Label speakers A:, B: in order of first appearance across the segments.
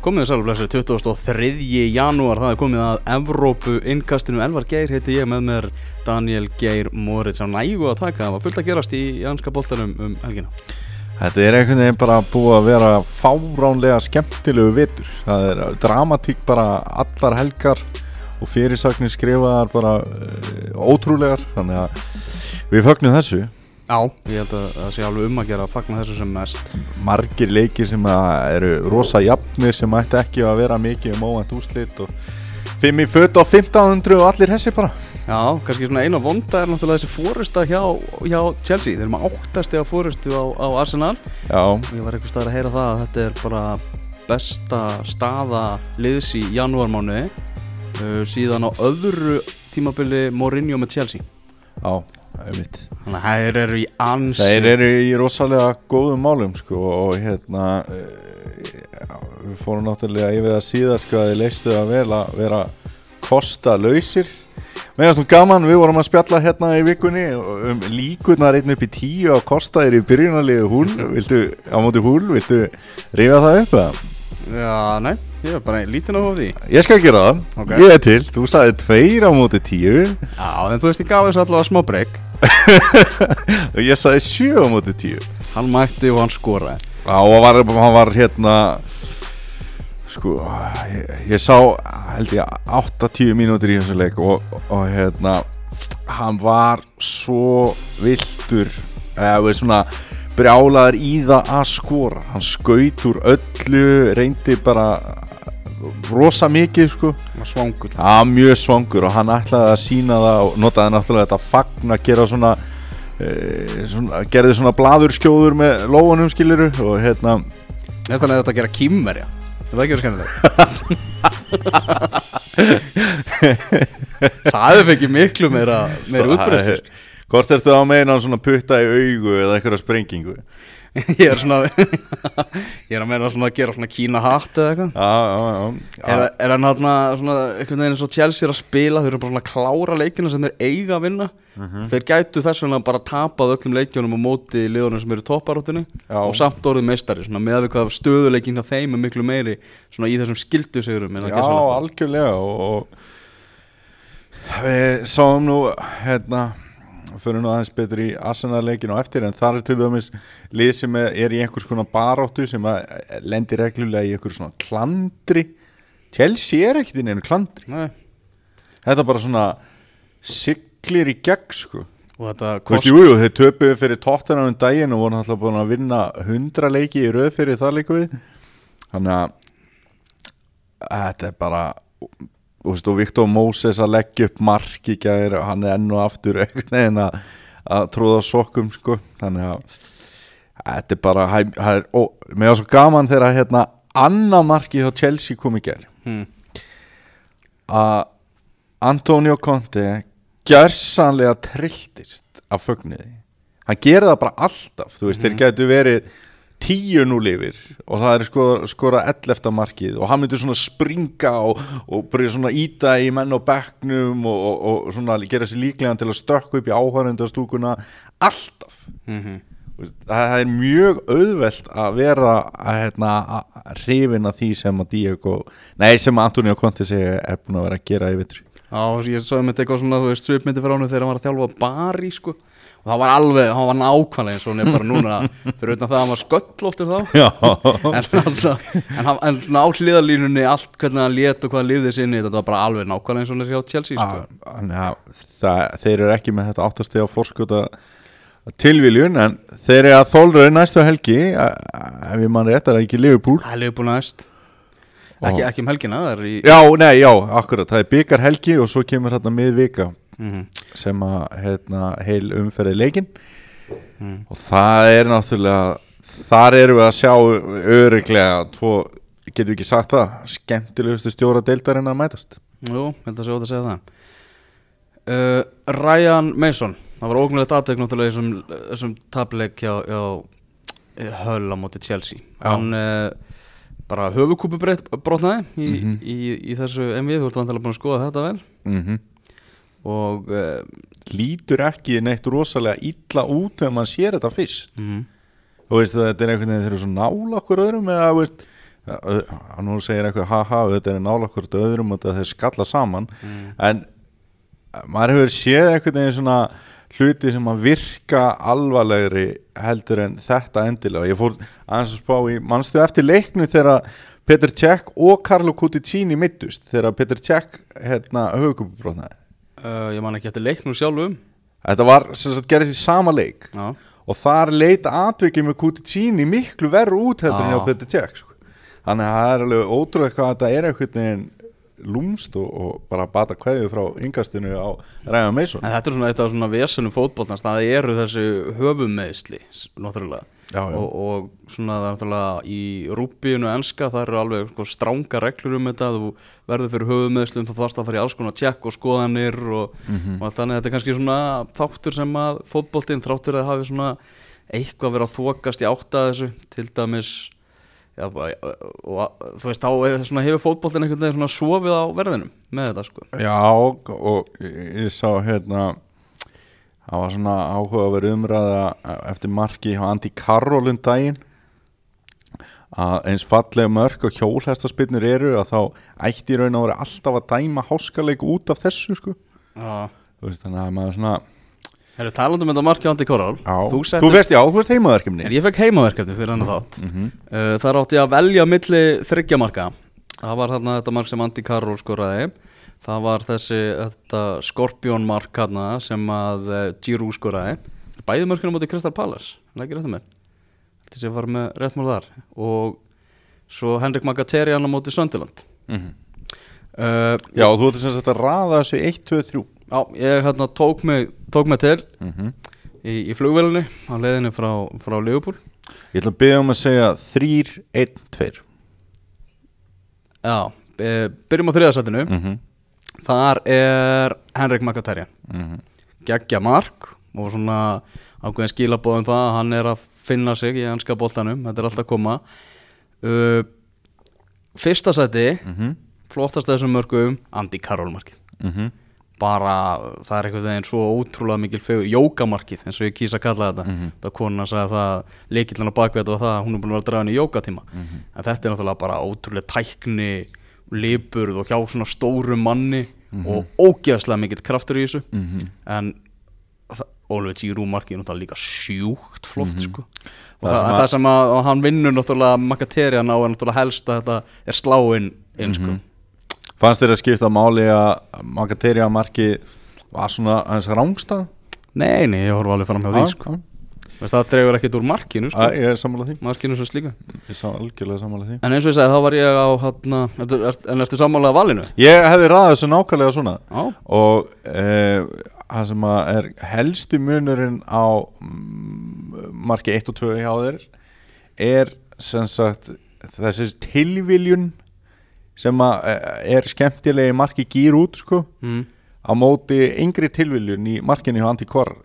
A: Komið þið sæl og blessið 23. janúar, það er komið að Evrópu innkastinu. Elvar Geir heiti ég með mér Daniel Geir Moritz. Á nægu að taka, það var fullt að gerast í janska boltanum um helgina.
B: Þetta er einhvern veginn bara búið að vera fáránlega skemmtilegu vitur Það er dramatík bara allar helgar og fyrirsagnir skrifaðar bara uh, ótrúlegar. Þannig að við fögnum þessu
A: Já, ég held að það sé alveg um að gera að fagna þessu sem mest.
B: Margir leikir sem að eru rosa jafnir sem ætti ekki að vera mikið um óvænt úrslit og fimm í föt á 1500 og allir hessi bara.
A: Já, kannski svona eina vonda er náttúrulega þessi fórusta hjá, hjá Chelsea. Þeir eru með áttasti á fórustu á, á Arsenal.
B: Já,
A: Ég var eitthvað staðar að heyra það að þetta er bara besta staða liðs í janúarmánuði uh, síðan á öðru tímabili Mourinho með Chelsea.
B: Já,
A: Þannig að þeir eru í ansi
B: Þeir eru í rosalega góðum málum sko og hérna uh, við fórum náttúrulega yfir það síðast sko að þið leistu að vel að vera kosta lausir meðan svona gaman við vorum að spjalla hérna í vikunni um líkurnar einn upp í tíu á kostaðir í byrjunarliðu húl viltu, á móti húl, viltu rífa það upp eða?
A: Já, nei, ég er bara lítinn á því
B: Ég skal gera það,
A: Ok.
B: ég er til, þú sagði tveir á móti tíu.
A: Já, en þú veist, ég gaf þessu allavega smá breyk
B: og ég sagði sjö á móti tíu.
A: Hann mætti og hann skoraði.
B: Já, og var, hann var hérna sko, ég, ég sá held ég 8-10 mínútur í þessu leik og, og hérna hann var svo viltur eða veist svona brjálaður í það að skora. Hann skaut úr öllu reyndi bara rosa mikið sko.
A: Svangur.
B: Já, mjög svangur og hann ætlaði að sína það og notaði náttúrulega þetta fagn að gera svona, e, svona gerði svona bladurskjóður með lóanum skiliru og hérna
A: Næstan er þetta að gera kýmverja Er það ekki verið skemmtilegt? Það hefur fengið miklu meira, meira útbreyðstur
B: Hvort ertu að meina svona putta í augu eða eitthvað sprengingu?
A: Ég er svona Ég er að meina svona að gera svona kína hatt eða eitthvað.
B: Já, já, já.
A: Er, hann hérna svona einhvern veginn eins og Chelsea er að spila Þeir eru bara svona að klára leikina sem þeir eiga að vinna? Þeir gætu þess vegna bara tapað öllum leikjunum á móti liðunum sem eru í topparóttinu
B: Já.
A: Og samt orðið meistari Svona með að við hvað stöðuleikin hjá þeim er miklu meiri Svona í þessum skildu sigurum
B: Já, algjörlega og, og við sáum nú hérna fyrir nú aðeins betur í Arsenal-leikin og eftir en þar er til dæmis lið sem er í einhvers konar baróttu sem að lendir reglulega í einhver svona klandri. Chelsea er ekkert inn einu klandri.
A: Nei,
B: þetta er bara svona siglir í gegn sko.
A: Og þetta
B: Þú veist, jú, jú, þeir töpuðu fyrir tóttina um daginn og voru alltaf búin að vinna 100 leiki í röð fyrir það líka við. Þannig að þetta er bara og Viktor Moses að leggja upp mark í gæri og hann er enn og aftur að, að tróða sokkum sko, þannig að þetta er bara, mér var svo gaman þegar hérna annað marki hjá Chelsea kom í gæri
A: hmm.
B: að Antonio Conte gjörsanlega trilltist af fögniði hann gerir það bara alltaf þú veist, þeir getur verið tíu nú lifir og það er skora, skora 11. markið og hann myndir svona springa og, og byrja svona íta í menn og bekknum og, og, og svona gera sér líklegan til að stökka upp í áhörendastúkuna alltaf.
A: Mm
B: veist, það er mjög auðvelt að vera að, hérna, að hrifin að því sem að Diego nei sem að Antonio Conte segja er búin að vera að gera í vitri
A: Já, ég svo með eitthvað svona, þú veist, svipmyndi frá hann þegar hann var að þjálfa bari, sko og það var alveg, hann var nákvæmlega eins og hann er bara núna. Fyrir utan það að hann var sköllóttur þá. En, alltaf, en, hann, en á hliðalínunni allt hvernig hann lét og hvað hann lifði sinni þetta var bara alveg nákvæmlega eins og hann er hjá Chelsea sko.
B: þannig að það, þeir eru ekki með þetta áttastega fórskota tilviljun en þeir eru að þólra næstu helgi ef ég mann rétt er ekki Liverpool?
A: Það er liðbúin aðeist ekki, ekki um helgina, í
B: já, nei, já, akkurat, það er byggar helgi og svo kemur hérna miðvika
A: mm
B: sem að hérna, heil umferði leikin
A: Mm.
B: og það er náttúrulega þar erum við að sjá öryglega tvo, getum við ekki sagt það skemmtilegustu stjóra deildarinn að mætast?
A: Jú, held að sé ótt að segja það. Uh, Ryan Mason það var ógnulegt aðtök náttúrulega í þessum, þessum tableik hjá, hjá Hull á móti Chelsea.
B: Já.
A: hann uh, bara höfukúpu brotnaði í,
B: Mhm.
A: í, í þessu MV, þú ert vantilega búin að skoða þetta vel.
B: Mm
A: og uh,
B: lítur ekki neitt rosalega illa út þegar maður sér þetta fyrst.
A: Mm,
B: þú veist þetta er einhvern veginn þeir eru svo nála okkur öðrum eða veist, nú segir eitthvað haha, þetta er nála hvort öðrum og þetta þeir skalla saman. En maður hefur séð einhvern veginn svona hluti sem að virka alvarlegri heldur en þetta endilega. Ég fór aðeins að spá í mannstu eftir leiknu þegar Peter Cech og Carlo Cuticini mittust þegar Peter Cech hérna höfukupbrotnaði
A: uh, Ég man ekki eftir leiknum sjálfum.
B: Þetta var sem sagt gerist í sama leik.
A: Já,
B: og þar leita atvikið með Cuticini miklu verru út heldur en
A: Já.
B: hjá Peter Cech sko. þannig að það er alveg ótrúlega hvað þetta er einhvern veginn lúmst og, og bara bata kveðið frá yngastinu á Ræða Meison
A: en þetta er svona eitt af svona vesunum fótboltans það eru þessi höfumeðsli náttúrulega
B: Já, já.
A: Og, og svona það er náttúrulega í rúbíinu enska það eru alveg sko, stránga reglur um þetta þú verður fyrir höfumeðslum þú þarfst að fara í alls konar tjekk og skoðanir og,
B: Mhm.
A: og allt þannig þetta er kannski svona þáttur sem að fótboltinn þráttur að hafi svona eitthvað verið að þokast í átta þessu til dæmis já, og, þú veist þá hefur fótboltinn einhvern veginn svona sofið á verðinum með þetta sko
B: Já, og ég sá hérna það var svona áhuga að vera umræða eftir marki hjá Andi Karolund daginn að eins fallega mörg og hjólhestaspinnur eru að þá ætti raun að vera alltaf að dæma háskaleik út af þessu sko.
A: Já.
B: Þú veist, þannig að maður svona
A: Herru, talandi um þetta markið Andi Koral
B: Já,
A: Þú
B: þú, veist, já, þú veist heimaverkefni.
A: Ég fekk heimaverkefni fyrir hennar þátt.
B: Mhm.
A: uh, Þar átti ég að velja milli þryggja marka. Það var þarna þetta mark sem Andi Karol skoraði Það var þessi þetta Skorpjón mark hana sem að uh, Giroud skoraði. Bæði mörkunum átti Kristal Palace Lækir með Þetta sé að fara með rétt mál þar. Og svo Henrik Magaterian á móti Söndiland
B: Mhm.
A: uh,
B: Já, þú ert sem sagt að raða þessu 1, 2, 3
A: Já, ég hérna tók mig, tók mig til
B: Mhm.
A: í, í flugvélunni á leiðinni frá, frá Liverpool.
B: Ég ætla að byggja um að segja 3, 1, 2
A: Já, e, byrjum á þriðarsætinu
B: Mhm.
A: Þar er Henrik Mkhitaryan
B: Mhm.
A: Geggja mark og svona ákveðin skilabóðum það að hann er að finna sig í ennska boltanum Þetta er alltaf að koma uh, Fyrsta sæti
B: Mhm.
A: flottast af þessum mörgum Andy Carroll markið
B: Mhm.
A: bara það er einhvern veginn svo ótrúlega mikil fegur jókamarkið eins og ég kýsa að kalla þetta
B: Mhm.
A: það kona sagði það leikillin á bakveit var það að hún er búin að vera að draga henni í jókatíma
B: Mhm.
A: en þetta er náttúrulega bara ótrúlega tækni liburð og hjá svona stóru manni og ógeðslega mikill kraftur í þessu
B: Mhm.
A: en Ólfið Giroud markið er náttúrulega líka sjúkt flott sko. og
B: Það
A: það, það,
B: að-
A: sem að hann vinnur náttúrulega Makaterian á er náttúrulega helst að þetta er sláinn inn sko.
B: Fannst þér að skipta máli að Magateria marki var svona hans rángstað?
A: nei, nei, ég horfa alveg fram hjá því sko. Það dregur ekkert úr markinu sko.
B: Ég er sammála því.
A: Markinu svo slíka
B: Ég sá algjörlega sammála því.
A: En eins og ég sagði þá var ég á hana, ertu, er, en eftir sammálega valinu?
B: Ég hefði ræðið þessu nákvæmlega svona.
A: Já,
B: og e, það sem að er helsti munurinn á mm, marki 1 og 2 hjá þér er sem sagt þessi tilviljun sem eh, er skemmtilegi marki gýr út sko.
A: Mm.
B: Á móti yngri tilviljun í markinu hjá Andi Karol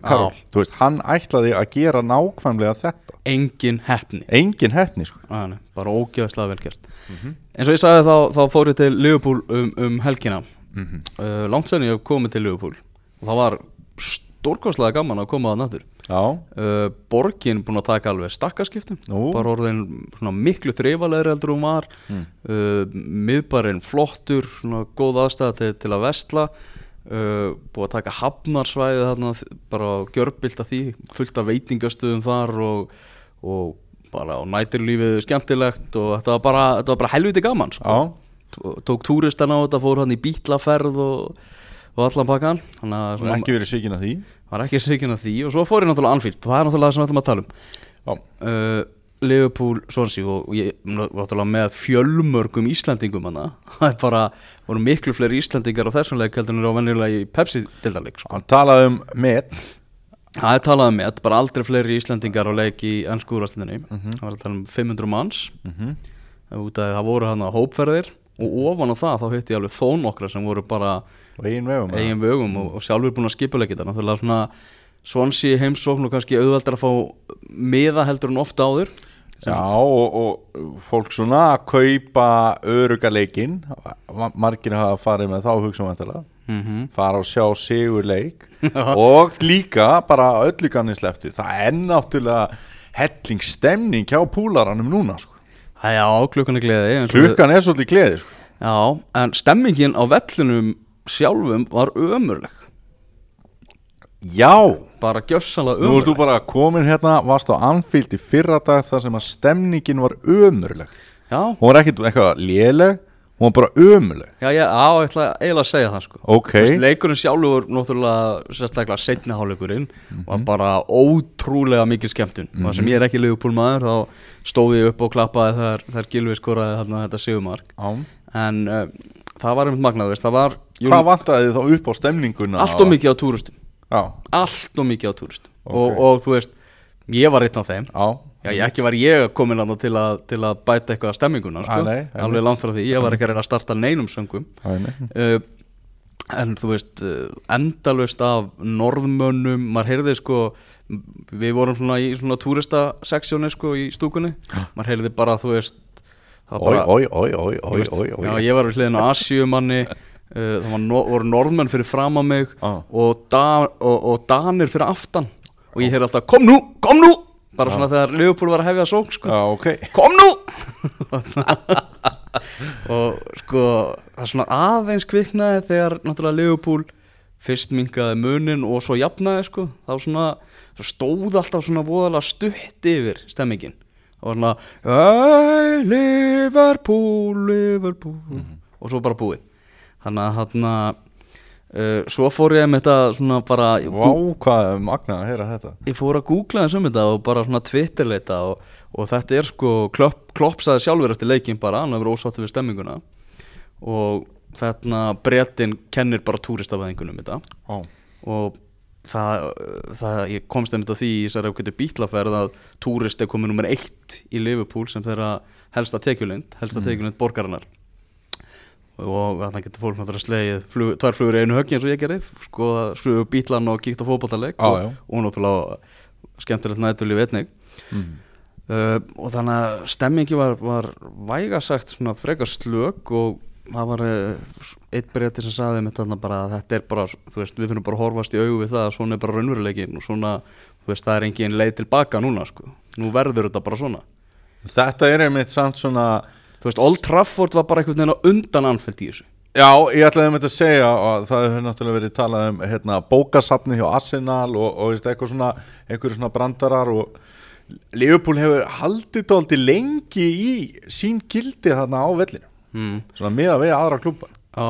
B: veist, hann ætlaði að gera nákvæmlega þetta.
A: Engin hefni
B: engin hefni sko.
A: Æ, nei, bara ógeðslega vel gert. Eins og ég sagði þá, þá fór ég til Liverpool um, um helgina.
B: Mhm.
A: uh, langt sen ég komið til Liverpool. Og það var stórkostlega gaman að koma að nattur uh, borgin búin að taka alveg stakkaskiptum.
B: Nú.
A: bara orðin miklu þreifalegri heldur hún var.
B: Mm.
A: uh, miðbarinn flottur svona góð aðstæða til, til að vestla uh, búið að taka hafnarsvæði þarna bara gjörbilt að því fullt af veitingastöðum þar og, og bara á næturlífið skemmtilegt og þetta var bara, þetta var bara helviti gaman sko. tók túristan á þetta, fór hann í bítlaferð og, og allan pakkan
B: og
A: svona,
B: ekki verið svíkin að því?
A: Var ekki sikinn að því og svo fór ég náttúrulega Anfield. Og það er náttúrulega það sem við ætlum að tala um. Uh, Liverpool Swansea og ég var með fjölmörgum Íslandingum hana. Það er bara, voru miklu fleiri Íslandingar á þessum leik heldur en eru á venjulega í Pepsi-dildarleik sko.
B: hann talaði um met.
A: Það er talað um þetta, bara aldrei fleiri Íslandingar á leik í ennsku úrvastlinni það var að tala um 500 manns. Af því það voru hana hópferðir og ofan á það þá hitti ég alveg þó nokkra sem voru bara
B: eigin vegum eða?
A: eigin vögum og, og sjálfur búin að skipa leikita náttúrulega svona Swansea heimsókn og kannski auðveldar að fá miða heldur en ofta áður
B: Já, og, og fólk svona að kaupa öruga leikinn margir hafa farið með þá hugsa vantilega
A: mm -hmm.
B: fara og sjá sigur leik og líka bara öllu gannis lefti það er náttúrulega helling stemning hjá púlaranum núna sko.
A: Já, klukkan er gleði
B: Klukkan er svolítið gleði sko.
A: Já, en stemmingin á vellinum sjálfum var ömurleg
B: Já.
A: Bara gjössanlega
B: Nú ert þú
A: ömurleg.
B: bara komin hérna Varst á Anfield í fyrra dag þar sem að stemningin var ömurleg.
A: Já,
B: Hún var ekkit eitthvað léleg Hún var bara ömurleg.
A: Já, já, á, ég ætla eiginlega að segja það sko.
B: Ok.
A: Þú veist, Leikurinn sjálfur, náttúrulega sérstaklega setni hálfleikurinn var bara ótrúlega mikil skemmtun. Og það sem ég er ekki Liverpool maður þá stóð ég upp og klappaði þegar, þegar Gilvi skoraði þarna þetta sigumark
B: Já.
A: en uh, það var einmitt magnað, veist, það var
B: Hvað vantaði þá upp á stemninguna?
A: allt og mikið á túristum
B: Já,
A: allt og mikið á túristum
B: Ok.
A: og, og þú veist, ég var einn af þeim.
B: Já,
A: Já, ég, ekki var ég komin að til, að til að bæta eitthvað að stemminguna sko.
B: Ah, nei,
A: alveg langt frá því, ég var ekki að reyna að starta neinum söngum.
B: Æ, nei.
A: uh, en þú veist uh, endalust af norðmönnum maður heyrði sko við vorum svona í svona túristaseksjóni sko í stúkunni. Maður heyrði bara þú veist þú
B: ói,
A: veist,
B: ói,
A: já,
B: ói
A: ég var við hliðin á Asjumanni það var no, voru norðmenn fyrir fram að mig
B: Ah.
A: og, da, og, og danir fyrir aftan. Og ég heyrði alltaf kom nú, kom nú! Bara svona þegar Leopold var að hefja sók sko.
B: Já, ok.
A: Kom nú! Og sko það svona aðeins kviknaði þegar náttúrulega Leopold fyrst mingaði munin og svo jafnaði sko. Þá svona svo stóð alltaf svona voðalega stutt yfir stemmingin og svona hey, Liverpool, Liverpool. Og svo bara búið þannig að hann uh, svo fór ég með þetta svona bara
B: Vá, hvað er magnað að heyra þetta.
A: Ég fór að googla þessum þetta og bara svona twitterleita og, og þetta er sko klopp, klopp sagði sjálfur eftir leikin bara hann hefur ósáttu við stemminguna. Og þarna brettin kennir bara túristafæðingunum þetta.
B: Já,
A: og það, það ég komst einmitt að því í þessari ákveðtu bítlaferð að túrist er komið nummer eitt í Liverpool sem þeirra helsta tekjulind helsta mm. tekjulind borgarinnar og þannig getur fólk náttúrulega slegið flug, tvær flugur í einu höggi eins og ég gerði skoða slugu bítlan og kíkt á fótballtaleg
B: Já,
A: og, og náttúrulega skemmtilegt nættulíf einnig.
B: Mm.
A: uh, og þannig að stemmingi var, var væga sagt svona frekar slök og það var uh, eitt breyti sem saði mitt að þetta er bara, þú veist, við þurfum bara að horfast í augu við það að svona er bara raunveruleikin og svona, þú veist, það er engin leið tilbaka núna, sko, nú verður þetta bara svona.
B: Þetta er einmitt samt svona
A: þú veist, Old Trafford var bara einhvern veginn á undan anfælt í þessu.
B: Já, ég ætlaði einmitt að segja og það hefur náttúrulega verið talað um hérna, bókasafni hjá Arsenal og, og veist, eitthvað svona, einhverju svona brandarar og Liverpool hefur haldið dálítið lengi í sín gildi þarna á vellinu
A: hmm.
B: svona með að vega aðra klúpa
A: Já,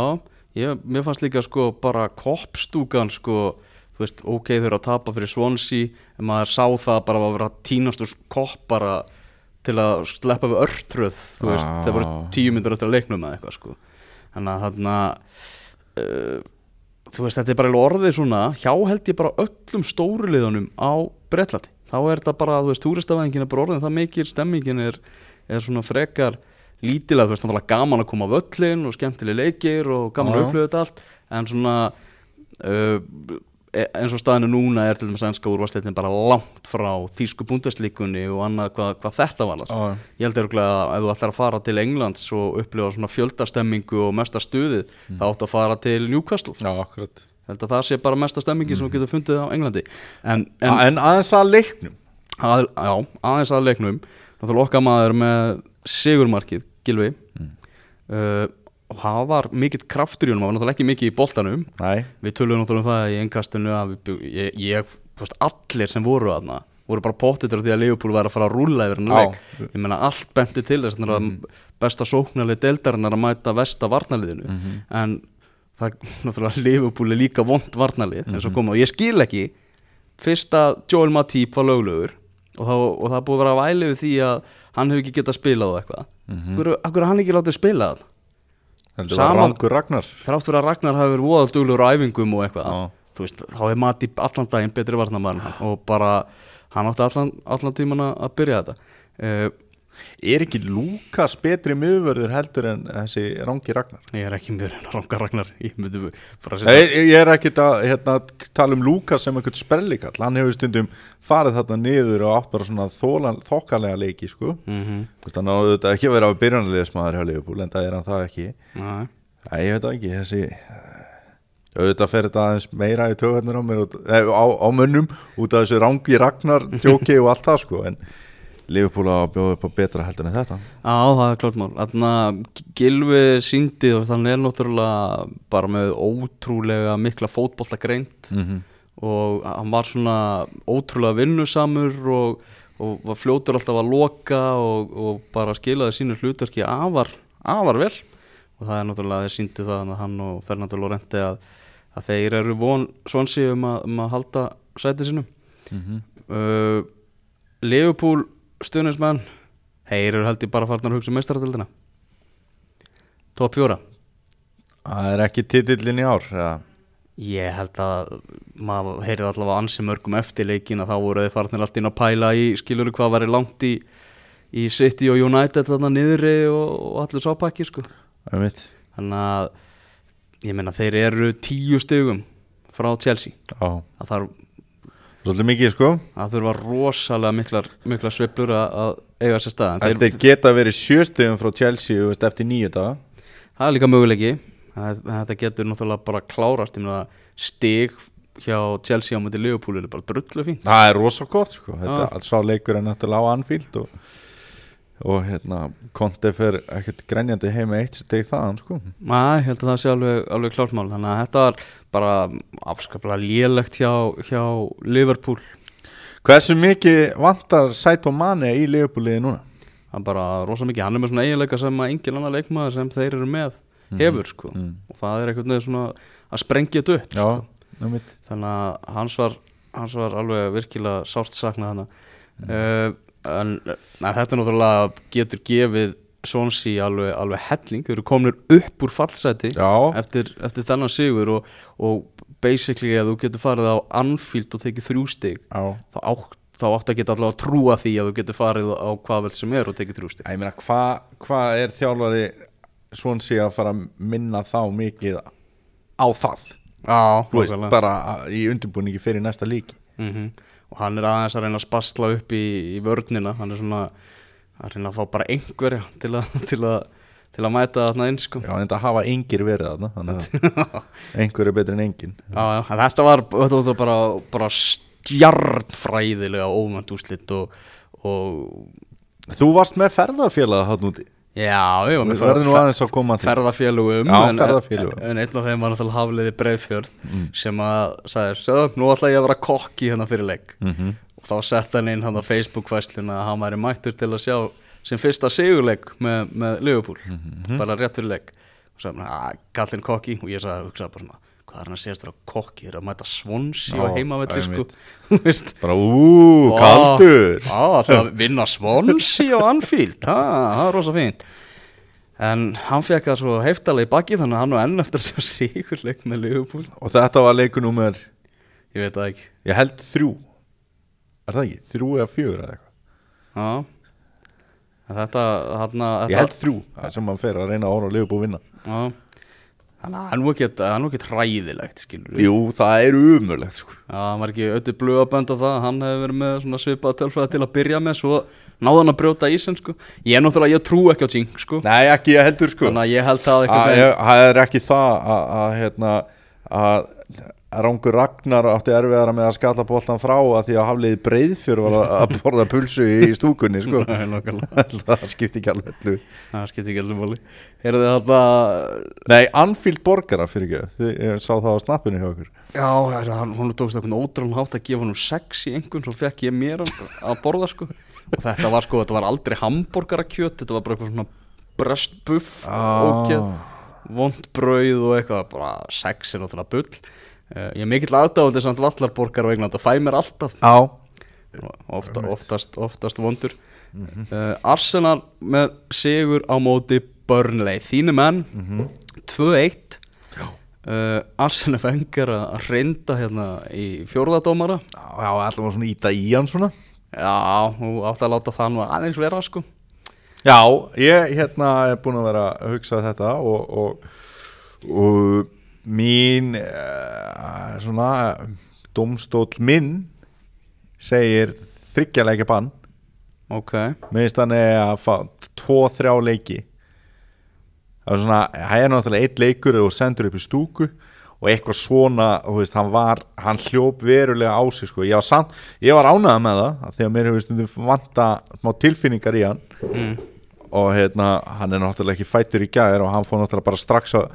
A: ég, mér fannst líka sko bara koppstúkan sko þú veist, ok, þau eru að tapa fyrir Swansea en maður sá það bara að vera tínastur kopp bara til að sleppa við örtröð þú veist,
B: Ah.
A: það voru tíu myndur eftir að leiknum eða eitthvað sko þannig að uh, þú veist, þetta er bara orðið svona hjá held ég bara öllum stóru liðunum á Bretlandi, þá er þetta bara þú veist, túristavæðingin er bara orðin það mikil stemmingin er, er svona frekar lítilega, þú veist, náttúrulega gaman að koma á völlin og skemmtileg leikir og gaman
B: Já,
A: að
B: já.
A: upplifa þetta allt en svona uh, eins og staðinu núna er til dæmis ennska úrvarsleitin bara langt frá þýsku búndeslíkunni og annað hvað, hvað þetta var
B: Já.
A: ég held örgulega að ef þú ætlar að fara til Englands og upplifa svona fjöldastemmingu og mesta stuðið
B: Mm.
A: þá áttu að fara til Newcastle.
B: Já, akkurat.
A: Held að það sé bara mesta stemmingi sem þú getur fundið á Englandi. En, en
B: En, en aðeins að leiknum.
A: Að, já, aðeins að leiknum. Náttúrulega okkar maður með sigurmarkið Gilvi
B: Mm.
A: uh, og það var mikill kraftur í honum, það var náttúrulega ekki mikið í boltanum
B: Nei,
A: við töluðum náttúrulega um það í engastinu að við, ég, ég veist, allir sem voru aðna voru bara pottitur því að Leopold var að fara að rúlla yfir
B: Já.
A: leik ég meina allt benti til þess að mm. besta sóknarlið deildarinn er að mæta vesta varnarliðinu
B: Mhm.
A: en það náttúrulega Leopold er líka vond varnarlið eins og
B: Mhm.
A: koma og ég skil ekki fyrst að Joel Matip var löglegur og, þá, og það búið að vera að væli við því að hann hefur ekki getað spilað og eitthvað mm -hmm. akkur er það
B: heldur
A: Sama-
B: var Rangur Ragnar
A: þrátt fyrir að Ragnar hafi verið voðalt duglegur á æfingum og eitthvað
B: Já.
A: þú veist, þá er Matip allan daginn betri varnarmann og bara hann átti allan, allan tíman að að byrja þetta uh,
B: Er ekki Lukas betri miðvörður heldur en þessi Rangi Ragnar?
A: ég er ekki reyna að ranga Ragnar ég
B: Nei,
A: setja
B: ég er ekki að hérna, tala um Lukas sem einhvern sprellikall hann hefur stundum farið þarna niður og átt bara svona þólan, þokkalega leiki sko.
A: mm
B: þannig að þetta ekki að vera á byrjanlegismæður hjá Liverpool en það er hann það ekki
A: -hmm.
B: Æ, ég veit ekki, þessi auðvitað fer þetta aðeins meira í tögarnir á eh, á, á mönnum út af þessu Rangi Ragnar tjóki og allt það sko en Liverpool á að bjóða upp á betra heldur en þetta?
A: Já, það er klart mál. Þannig að Gilvi síndi og þannig er náttúrulega bara með ótrúlega mikla fótbolta greint
B: mm -hmm.
A: og hann var svona ótrúlega vinnusamur og, og fljótur alltaf að loka og, og bara skilaði sínu hlutverki afar, afar vel. Og það er náttúrulega þeir síndu það að hann og Fernando Lorente að, að þeir eru von svonsi um, um að halda sæti sinu uh, Leopold stuðnismenn þeir eru held ég bara farnar að hugsa um meistaradildina top fjóra
B: Það er ekki titillin í ár eða?
A: Ég held að maður heyrði allavega ansi mörgum eftir leikin að þá voru þeir farnir allt inn að pæla í skilur hvað væri langt í, í City og United þarna niðri og, og allir sápakki sko. Þannig að ég meina þeir eru tíu stugum frá Chelsea.
B: Já,
A: Það þarf
B: svolítið mikið sko.
A: Að þurfa rosalega miklar, miklar sveiflur að, eiga sér stað.
B: Þeir, þeir geta verið sjöstöðum frá Chelsea veist, eftir nýju daga.
A: Það er líka möguleiki. Það- Þetta getur náttúrulega bara klárast. Stig hjá Chelsea á mútið Liverpool er bara drullu fínt.
B: Það er rosa gott sko. Þetta
A: Já.
B: alls á leikur er náttúrulega á Anfield og, og hérna Conte fer ekkert grenjandi heim með eitt steg þaðan sko
A: Næ, ég held að það sé alveg, alveg klárt mál Þannig að þetta var bara afskaplega lélegt hjá, hjá Liverpool
B: Hversu mikið vantar Saito Mane í Liverpooliði núna?
A: Það er bara rosa mikið Hann er með svona eiginleika sem að engin annar leikmaður sem þeir eru með hefur sko
B: Mm.
A: og það er veginn svona að sprengja þetta upp
B: Já,
A: sko. þannig að hans var, hans var alveg virkilega sást saknað hana
B: Mm.
A: uh, en na, þetta náttúrulega getur gefið Swansea alveg, alveg helling. Þau eru komnir upp úr fallseti eftir, eftir þennan sigur og, og basically ef þú getur farið á Anfield og tekið þrjú stig þá, á, þá áttu að geta allavega að trúa því að þú getur farið á hvað vel sem er og tekið þrjú stig.
B: Ég meina, hvað hva er þjálfari svona sé að fara að minna þá mikið á það?
A: Já,
B: Þú veist, bara í undirbúningi fyrir næsta líki
A: mm og hann er aðeins að reyna að spasla upp í, í vörnina. Hann er svona að reyna að fá bara einhverja til að, til að, til að mæta þarna inn sko.
B: Já, en þetta hafa engir verið þarna að einhver er betri en engin
A: já, já, þetta var, þetta var bara, bara stjarnfræðilega óvænt úslit og, og
B: Þú varst með ferðafélag hann úti
A: já,
B: Við verðum nú aðeins að koma að því
A: ferðafélugum
B: Já,
A: en,
B: ferðafélögum.
A: en, en einn af þeim var náttúrulega hafliði breiðfjörð sem að sagði, sögðu, nú ætla ég að vera kokki hérna fyrir leik
B: Mhm.
A: og þá sett hann inn hann á Facebook-fæsluna að hann væri mættur til að sjá sem fyrsta sigurleik með, með Liverpool
B: Mhm.
A: bara rétt fyrir leik og sagði hann, að kallinn kokki og ég sagði, hugsaði bara svona hvað er hann að segja þér á kokki, þeir eru að mæta svonsi og heimavelli sko.
B: Bara, ú, kaldur.
A: Já, það að vinna svonsi á Anfield, það, það er rosa fínt. En hann fekk það svo heftalega í baki þannig að hann var enn eftir að sjá sigurleik með Liverpool.
B: Og þetta var leikunúmer,
A: Ég veit það ekki.
B: Ég held þrjú. Er það ekki? Þrjú eða fjögur eða eitthvað?
A: Já. Þetta, þarna
B: Ég held þrjú, það sem hann fer að reyna að orða að búið vinna.
A: Já. að það er nú ekkert, það er ekkert hræðilegt, skilur.
B: Jú, það er umurlegt sko.
A: Já, hann var ekki öll blöðabönd á það, hann hefði verið með svona svipað tölfræði til að byrja með, svo náði hann að brjóta ísinn, sko. Ég er náttúrulega, ég trú ekki á ting, sko.
B: Nei, ekki ég heldur sko
A: Þannig að ég held það
B: Að-
A: eitthvað
B: Það er ekki það að, að, hérna, að Rangur Ragnar átti erfiðara með að skalla boltan frá að því að hafliði breyðfjör var að- borða pulsu í stúkunni sko. Það skipti ekki alveg allu
A: Það skiptir ekki alveg máli. Heyrðu þið þarna,
B: Nei, Anfield borgara fyrir ekki Ég sá það á snappinu hjá okkur
A: já, heyrðu, hann, hún tókst eitthvað ótrúlega hátt að gefa hann sex í einhvern, svo fekk ég mér að borða, sko. Og þetta var, sko, þetta var aldrei hambúrgarakjöt, þetta var bara eitthvað svona brestbuff, ógeð. vond brauð og eitthvað bara sex er náttúrulega bull ég er mikill aðdáðandi samt vallarborgar á England og fæ mér alltaf.
B: Já
A: Ofta, oftast, oftast vondur. Uh, Arsenal með sigur á móti Burnley. Þínu menn? 2-1 uh, Arsenal fengur að reynda hérna í fjórðadómara
B: Já, alltaf var svona íta í hann svona.
A: Já, hún átti að láta það nú aðeins vera sko.
B: Já, ég hérna er búin að vera að hugsa þetta og, og, og mín uh, svona domstóll minn segir þryggjarleikja bann
A: ok,
B: minnst hann er að fá tvo, þrjá leiki það er svona, það er náttúrulega eitt leikur og sendur upp í stúku og eitthvað svona, veist, hann var hann hljóp verulega á sig sko. ég var, var ánægða með það að mér hefur vanta smá tilfinningar í hann
A: mm.
B: og hérna, hann er náttúrulega ekki fættur í gæðir og hann fór náttúrulega bara strax að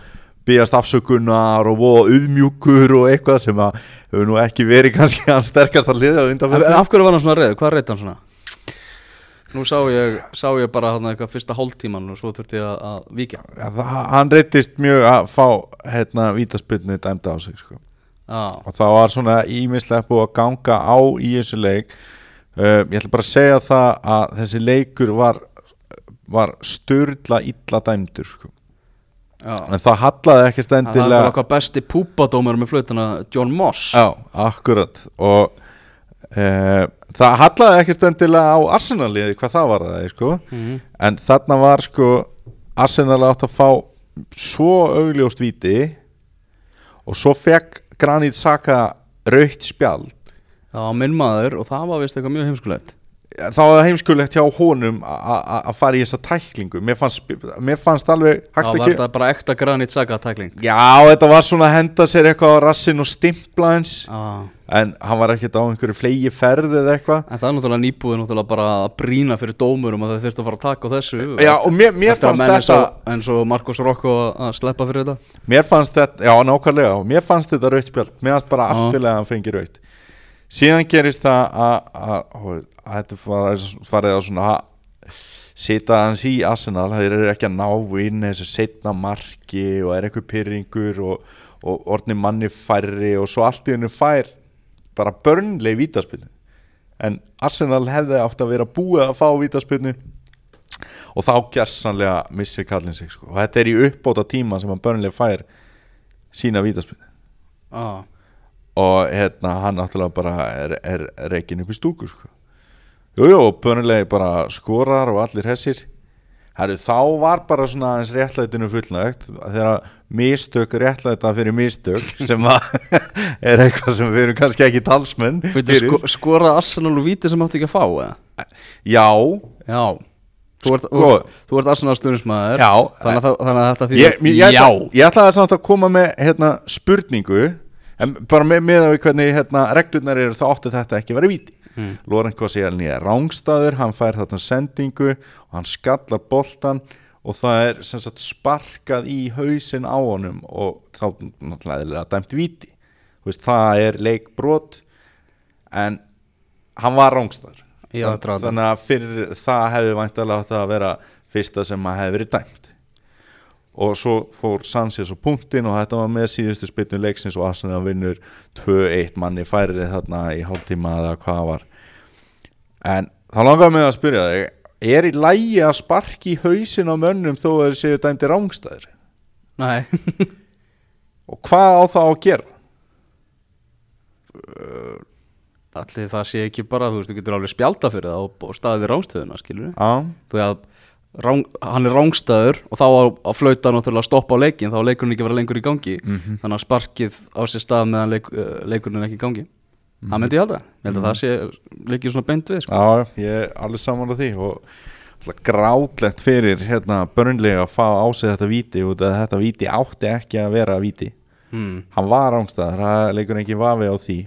B: byggjast afsökunar og auðmjúkur og eitthvað sem að hefur nú ekki verið kannski hans sterkast að liða
A: af hverju var hann svona reyð? Hvað reyði hann svona? Nú sá ég, sá ég bara hann eitthvað fyrsta hálftíman og svo þurfti ég að, að víkja
B: Ja, það, hann reytist mjög að fá hérna vítaspilni dæmda á sig sko.
A: Já,
B: og það var svona ímislega búið að ganga á í þessu leik uh, ég ætla bara að segja það að þessi leikur var var styrla illa dæmdur sko.
A: Já.
B: En það hallaði ekkert
A: Það er bara
B: endilega
A: okkar besti púpadómur með flutuna John Moss.
B: Já, akkurat. Og uh, það hallaði ekkert endilega á Arsenaliði hvað það var það sko.
A: Mhm.
B: en þarna var sko Arsenal átt að fá svo augljóst víti og svo fekk Granit Saka raukt spjald.
A: Það var minn maður og það var vist eitthvað mjög heimskulegt
B: þá var það heimskulegt hjá honum að fara í þessa tæklingu. Mér fannst, mér fannst alveg hægt
A: var
B: að
A: þetta bara ekta granit saga tækling.
B: Já, þetta var svona að henda sér eitthvað á rassin og stimpla hans
A: Já.
B: En hann var ekkert á einhverju flegi ferð eða eitthvað.
A: En það er náttúrulega nýbúið náttúrulega bara að brína fyrir dómurum að þau þurftu að fara að taka á þessu.
B: Já, og mér, mér fannst þetta
A: og, eins og Marcos Rocco að sleppa fyrir þetta.
B: Mér fannst þetta, já nákvæmlega. Mér fannst þetta raukt spjald, mér fannst bara
A: Já.
B: Hann þetta farið að svona sita hans í Arsenal þeir eru ekki að ná inn þessu setna marki og er eitthvað pyrringur og, og orðni manni færri og svo allt í hennu fær bara börnleg vítaspilnu en Arsenal hefði átt að vera búið að fá vítaspilnu og þá gersanlega missi kallin sig sko. og þetta er í uppbóta tíma sem að börnleg fær sína vítaspilnu
A: Já
B: og hérna hann náttúrulega bara er, er reikin upp í stúku sko. Jújú, og börnulegi bara skorar og allir hessir. Herru, þá var bara svona aðeins réttlætinu fullnægt þegar mistök réttlæta fyrir mistök sem er eitthvað sem við erum kannski ekki talsmenn
A: Fyrir sko, skora Arsenal og víti sem áttu ekki að fá eða?
B: Já,
A: Já. Þú ert,
B: Sko-
A: þú ert Arsenal stuðnismæður
B: Já.
A: þannig, þannig að þetta því
B: ég, ég, ætla, ég ætlaði samt að koma með hérna, spurningu en bara með, með að við hvernig hérna, reglurnar eru þá átti þetta ekki að vera víti
A: Mm.
B: Loren Koscielny er rángstaður hann fær þarna sendingu og hann skallar boltan og það er sem sagt sparkað í hausinn á honum og þá náttúrulega dæmt víti Þú veist, það er leikbrot en hann var
A: aðdraganda.
B: þannig að fyrir það hefði væntalega átt að vera fyrsta sem að hefði verið dæmt og svo fór Sanchez á punktin og þetta var með síðustu spilnu leiksins og Arsenal vinnur 2-1 manni færið þarna í hálftíma eða hvað var en þá langaði mig að spyrja þig er í lægi að sparki hausin á mönnum þó að þeir séu dæmdi rángstæður
A: Nei
B: og hvað á það að gera
A: Allir það sé ekki bara, þú veist, þú getur alveg spjálta fyrir það og, og staðið rángstöðuna, skilur við
B: Já,
A: Þú veist að ráng, hann er rángstæður og þá á, á flauta náttúrulega að stoppa á leikin þá á leikurinn ekki að vera lengur í gangi.
B: Mhm.
A: þannig að sparkið á sér stað meðan leik, uh, leikurinn er ekki í gangi. Það myndi ég halda, ég held að það sé leikið svona beint við, sko.
B: Já, ég er alveg saman á því og grátlegt fyrir hérna börnlega að fá á sig þetta víti og þetta víti átti ekki að vera víti.
A: Hmm.
B: hann var ángstæður, það leikur ekki vafi á því.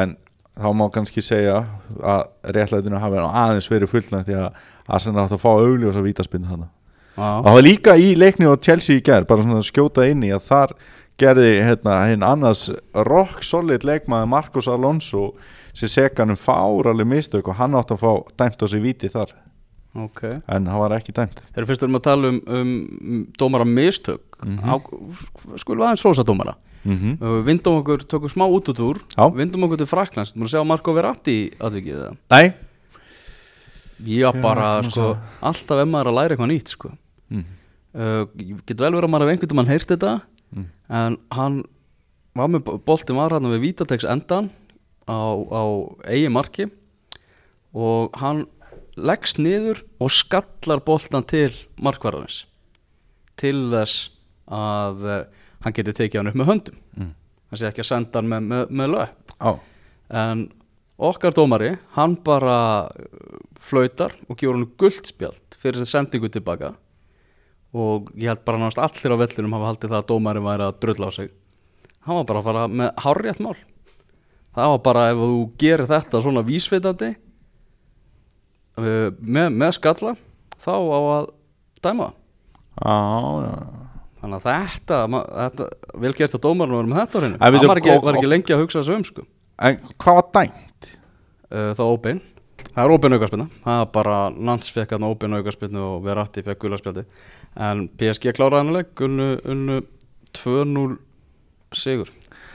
B: En þá má kannski segja að réttlætinu hafi aðeins verið fullnægt því að Arsenal átt að fá augljós að vítaspinn þannig og það var líka í leikni á Chelsea í gerð bara svona að skjóta inn í að þar gerði hérna hinn annars rock solid leikmaði Marcos Alonso sem seganum fáraleg mistök og hann átt að fá dæmt á sig víti þar.
A: Ok.
B: En hann var ekki dæmt.
A: Þegar fyrst erum að tala um, um dómara mistök mm -hmm. Skulum við aðeins rosa dómara.
B: Mm -hmm.
A: uh, Vindum okkur, tökum smá út út úr. Vindum okkur til Fraklands, múin að sjá Marko Verratti atvikið það
B: Nei
A: Já, bara,
B: ekki
A: sko, alltaf ef maður er að læra eitthvað nýtt, sko
B: mm.
A: uh, Getur vel verið að maður hef einhvern veginn heyrt þetta
B: Mm.
A: En hann var með boltin var hann við Vítatex endan á, á eigi marki Og hann leggst niður og skallar boltan til markvarðarins Til þess að uh, hann geti tekið hann upp með höndum
B: Mm.
A: Hann sé ekki að senda hann með, með, með löp
B: Á,
A: En okkar dómari, hann bara uh, flautar og gjör hann guldspjald fyrir þessi sendingu tilbaka og ég held bara náttúrulega allir á vellinum hafa haldið það að dómari væri að drulla á sig. Hann var bara að fara með hárrétt mál. Það var bara ef þú gerir þetta svona vísveitandi uh, með, með skalla þá á að dæma.
B: Já, já.
A: Þannig að þetta, þetta vel gert að dómarinn var með þetta á hreinu. Hann var ekki, var ekki lengi að hugsa þessu um sko.
B: En hvað var dæmt?
A: Uh, það var óbein það er óbein aukarspilna það er bara Nans fekk hann óbein aukarspilnu og Verratti fekk gularspjaldi en PSG kláraði hann leik unnu, unnu 2-0 sigur.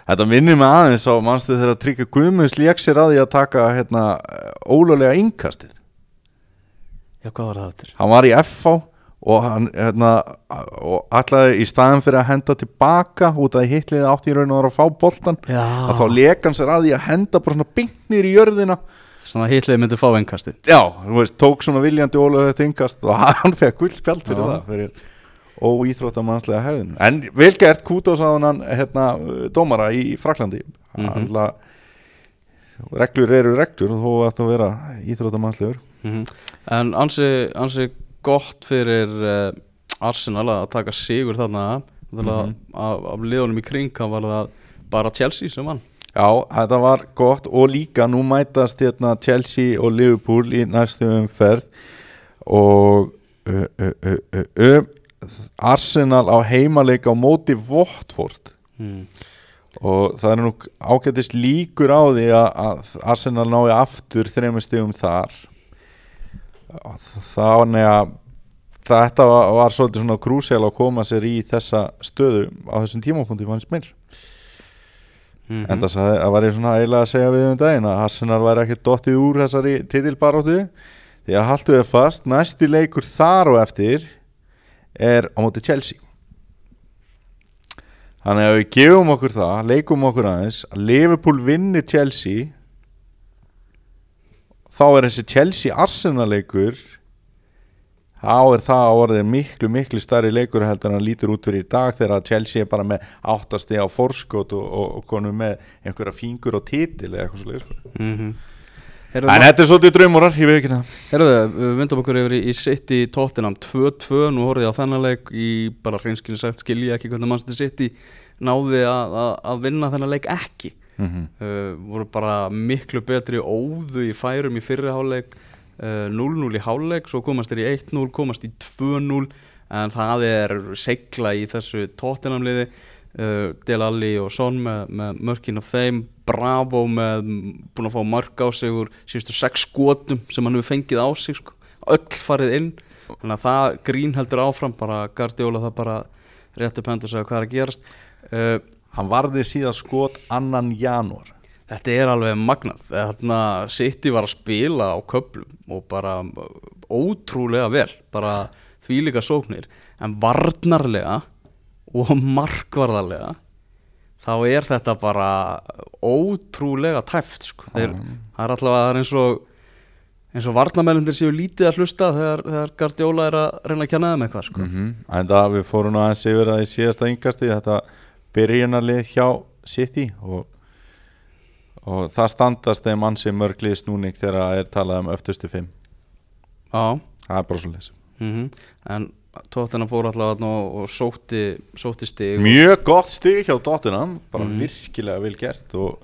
B: Þetta minnir mig aðeins á mannstu þegar Tryggvi Guðmunds lék sér að því að taka hérna, ólulega innkastið?
A: Já hvað var það eftir?
B: Hann var í FH og hann hérna, og ætlaði í staðin fyrir að henda tilbaka út að hitliði átti í raun og var að fá boltan
A: já
B: að þá lék hann sér að því að henda bara svona byggnir í jörðina
A: svona hitlið myndi fá engkasti
B: Já, þú veist, tók svona viljandi ólulega þetta innkast og hann fekk guldspjald fyrir
A: Já.
B: það fyrir óíþróttamannslega hefðin en vel gert Kútos á hann hérna, dómara í Fraklandi mm
A: Mhm.
B: reglur eru reglur og þú ætti að vera íþróttamannslegur
A: Mhm. En ansi, ansi gott fyrir uh, Arsenal að taka sigur þarna mm
B: Mhm.
A: af, af liðunum í kring það var það bara Chelsea sem vann
B: Já, þetta var gott og líka nú mætast hérna Chelsea og Liverpool í næstu umferð og uh, uh, Arsenal á heimaleik á móti Votford
A: mm.
B: og það er nú ágætist líkur á því að, Arsenal nái aftur þreymur stigum þar þannig að þetta var, var svolítið svona krúsjál að koma sér í þessa stöðu á þessum tímapunkti fannst mér.
A: Mm
B: en það var ég svona eiginlega að segja við um daginn að Arsenal væri ekki dottið úr þessari titilbaróttu því að haltu þið fast, næsti leikur þar og eftir er á móti Chelsea. Þannig að við gefum okkur það, leikum okkur aðeins að Liverpool vinni Chelsea þá er þessi Chelsea Arsenal leikur þá er það orðið miklu miklu starri leikur heldur en hann lítur út fyrir í dag þegar Chelsea er bara með áttasti á forskot og, og, og konum með einhverja fingur og titil eða eitthvað svo leikur
A: mm -hmm.
B: en þetta er svolítið draumurar, ég veit ekki það.
A: Herðu, við vindum okkur yfir í, í City Tottenham 2-2, nú horfði ég á þennan leik í bara hreinskilin sagt skilja ekki hvernig mannstu City náði að, að, að vinna þennan leik ekki
B: mm -hmm.
A: uh, voru bara miklu betri óðu í færum í fyrri háleik uh, 0-0 í háleik svo komast þeir í 1-0, komast í 2-0 en það er segla í þessu tóttinamliði uh, Del Alli og Son með, með mörkin og þeim, Bravo með búin að fá mörk á sig úr síðustu sex skotum sem hann hefur fengið á sig sko, öll farið inn. Þannig að það grín heldur áfram bara Guardiola það bara réttu pöndu og segja hvað er að gerast. Uh,
B: hann varði síðan skot annan janúar
A: Þetta er alveg magnað Þarna City var að spila á köplum og bara ótrúlega vel bara þvílíka sóknir en varnarlega og markvarðarlega þá er þetta bara ótrúlega tæft sko. Þeir, það er allavega það er eins og eins og varnarmælendir séu lítið að hlusta þegar, þegar Guardiola er að reyna að kjanna þeim eitthvað sko.
B: -hmm. en það við fórum aðeins yfir að í síðasta yngasti þetta byrjunarlið hjá City og, og það standast þeim ansi mörglið snúning þegar það er talað um öftustu fimm
A: Já
B: það er bara svo leys
A: mm En tóttina fór allavega og, og sótti, sótti stig
B: mjög gott stig hjá Tottenham bara
A: Mhm.
B: virkilega vel gert og,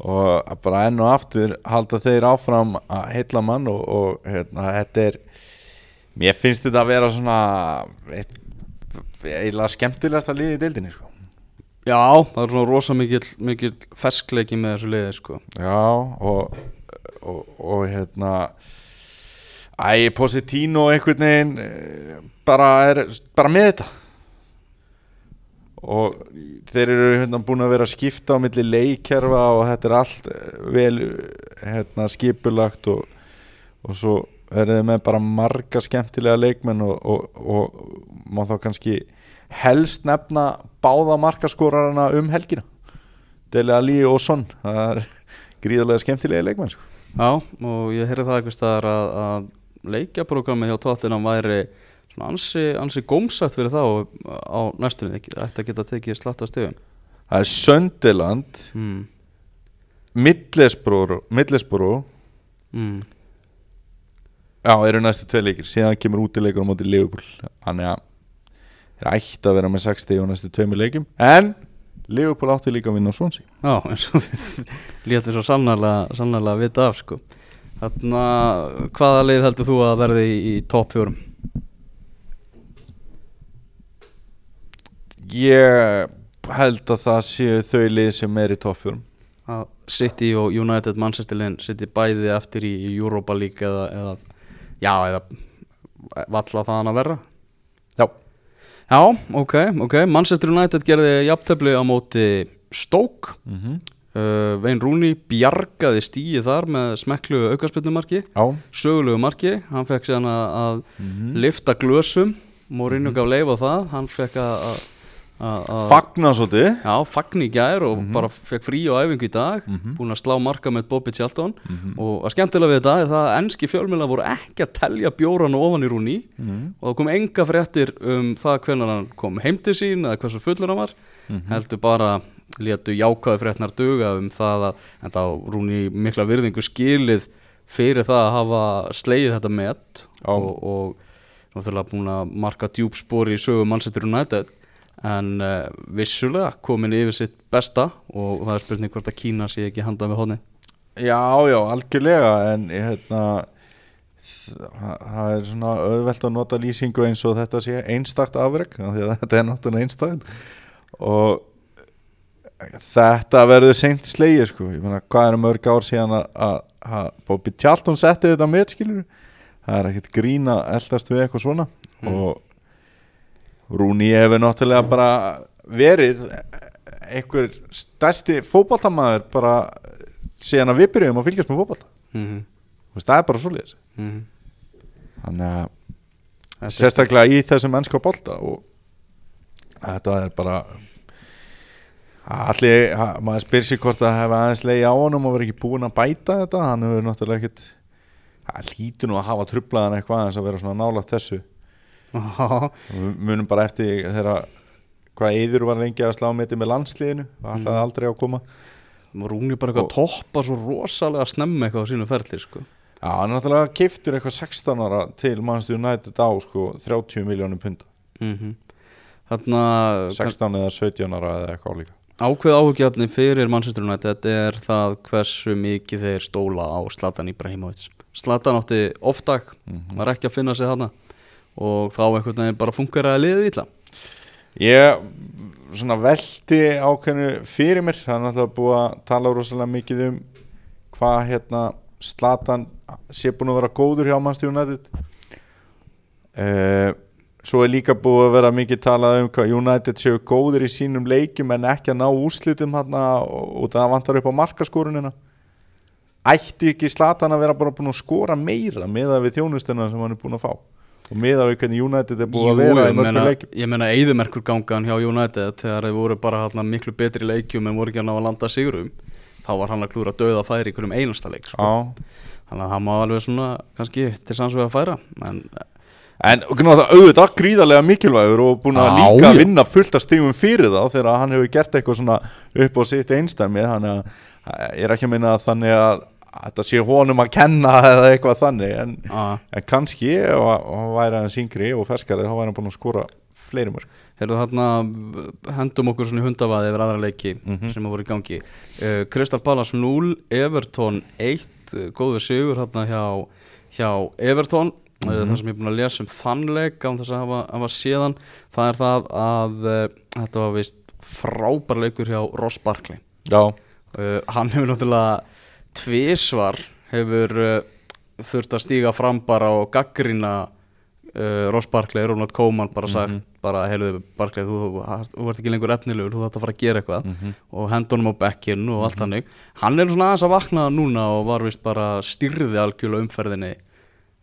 B: og bara enn og aftur halda þeir áfram að heilla mann og, og hérna, þetta er mér finnst þetta að vera svona eiginlega skemmtilegasta liði í deildinni sko.
A: Já, það er svona rosa mikill, mikill ferskleiki með þessu liði sko.
B: já og, og, og hérna æ, Positino einhvern veginn eh, bara er bara með þetta og þeir eru hérna búin að vera að skipta á milli leikkerfa og þetta er allt eh, vel hérna skipulagt og, og svo eru þið með bara marga skemmtilega leikmenn og, og, og má þá kannski helst nefna báða markaskorarana um helgina Dele Ali og Son það er gríðarlega skemmtilega leikmenn sko.
A: Já, og ég heyrði það eitthvað staðar að, að leikjaprogrammið hjá tóttina væri svona ansi, ansi gómsætt fyrir þá á næstunni, ætti að geta tekið slatta stegum
B: það er Söndiland
A: mm.
B: Middlesboro
A: mm.
B: já, eru næstu tvei leikir síðan kemur útileikur á móti Liverpool þannig að þeir ætti að vera með 60 og næstu tveimur leikim en Liverpool átti líka að vinna Swansea
A: Já, eins og við létum svo sannarlega, sannarlega vita af sko. Þannig að hvaða lið heldur þú að verði í, í topp fjórum?
B: Ég held að það séu þau lið sem er í toppfjórum
A: Að City og United Manchester liðin City bæði eftir í, Europa League eða, eða já, eða valla það hann að verra
B: Já
A: Já, ok, ok. Manchester United gerði jafntefli á móti Stoke.
B: Mm -hmm.
A: uh, Vein Rooney bjargaði stíi þar með smeklu aukarspilnumarki sögulegu marki, hann fekk síðan að,
B: mm
A: lifta glösum. Mourinho gaf leif á það. Hann fekk að-
B: Fagna svolítið
A: já, fagni í gær og
B: Mhm.
A: bara fekk frí á æfingu í dag
B: Mhm.
A: búin að slá marka með Bobby Charlton
B: Mhm.
A: og að skemmtilega við þetta er það að enski fjölmjöla voru ekki að telja bjóran ofan í rúni
B: Mhm.
A: og það kom enga fréttir um það hvernig hann kom heim til sín eða hversu fullur hann var
B: Mhm.
A: heldur bara létu jákvæði fréttnar duga um það að en þá rúni mikla virðingu skilið fyrir það að hafa slegið þetta met
B: Já.
A: og, og náttúrulega búin að marka djúpspor í sögu Manchester United en uh, vissulega komin yfir sitt besta og það er spurning hvort að Kína sé ekki handað með hodni
B: Já, já, algjörlega en hérna það er svona auðvelt að nota lýsingu eins og þetta sé einstakt afreg af því að þetta er náttúrulega einstakt. Og þetta verður seint slegið sko. Ég meina hvað er mörg ár síðan að, Bobby Charlton setti þetta með skilur það er ekkert grín að eldast við eitthvað svona.
A: Mm.
B: og Rúni hefur náttúrulega bara verið einhver stærsti fótboltamaður bara síðan að við byrjuðum að fylgjast með fótbolta
A: mm -hmm.
B: Það er bara svoleiðis
A: Mm -hmm.
B: þannig að sérstaklega í þessum mennska bolta og þetta er bara allir, maður spyr sér hvort að hefa aðeins leiði á honum og verið ekki búin að bæta þetta hann hefur náttúrulega ekkit það hlýtur nú að hafa trublaðan eitthvað aðeins að vera svona nálægt þessu við munum bara eftir þegar hvað eður var lengi að slá með með landsliðinu og alltaf aldrei að koma.
A: Rúni bara eitthvað toppa svo rosalega snemma eitthvað á sínu ferli sko.
B: Já, hann náttúrulega kiftur eitthvað 16 ára til Manchester United á sko 30 miljónum punda
A: mm -hmm. Þannig
B: 16 eða 17 ára eða eitthvað líka.
A: Ákveð áhugjafni fyrir Manchester United er það hversu mikið þeir stóla á Zlatan Ibrahimovic. Zlatan átti ofdag,
B: Mhm.
A: var ekki að finna sig þarna og þá einhvern veginn bara funkar að liðið illa.
B: Ég svona velti ákveðinu fyrir mér það er náttúrulega búið að tala rosalega mikið um hvað hérna Slatan sé búin að vera góður hjá United. Uh, Svo er líka búið að vera mikið talað um hvað United séu góður í sínum leikjum en ekki að ná úrslitum hérna og það vantar upp á markaskorunina. Ætti ekki Slatan að vera bara búin að skora meira meða við þjónustuna sem hann er búin að fá og meða við hvernig United er búið að vera í
A: meina,
B: leikjum
A: ég meina eðumerkur gangan hjá United þegar þeir voru bara hana, miklu betri leikjum en voru ekki að ná að landa sigurum þá var hann að klúra döða færi í hverjum einasta leik sko. Þannig að það má alveg svona kannski til sanns við að færa en
B: En auðvitað gríðarlega mikilvægur og búin að
A: Já,
B: líka
A: já.
B: vinna fullt af stigum fyrir þá þegar hann hefur gert eitthvað svona upp á sitt einstæmi þannig að ég er ekki að minna að þannig að þetta sé honum að kenna eða eitthvað þannig en,
A: að
B: en kannski að- ef hann væri aðeins yngri og ferskari þá væri hann búin að skora fleiri mörg
A: Heyrðu þarna hendum okkur svona hundavaði yfir aðra leiki
B: Mhm.
A: sem voru í gangi. Uh, Crystal Palace 0, Everton 1 uh, góður sigur hérna hjá, hjá Everton. Mm það sem ég er búin að lesa um þann leik án þess að hafa, hafa séðan það er það að uh, þetta var vist frábær leikur hjá Ross Barkley.
B: Já,
A: uh, hann hefur náttúrulega tvísvar hefur uh, þurft að stíga fram bara og gaggrina uh, Ross Barkley, Ronald Koeman bara sagt bara, heyrðu Barkley, þú, þú, þú ert ekki lengur efnilegur, þú þarft að fara að gera eitthvað.
B: Mhm.
A: og hendunum á bekkinn og allt hannig hann er svona aðeins að vakna núna og var vist bara styrði algjörlega umferðinni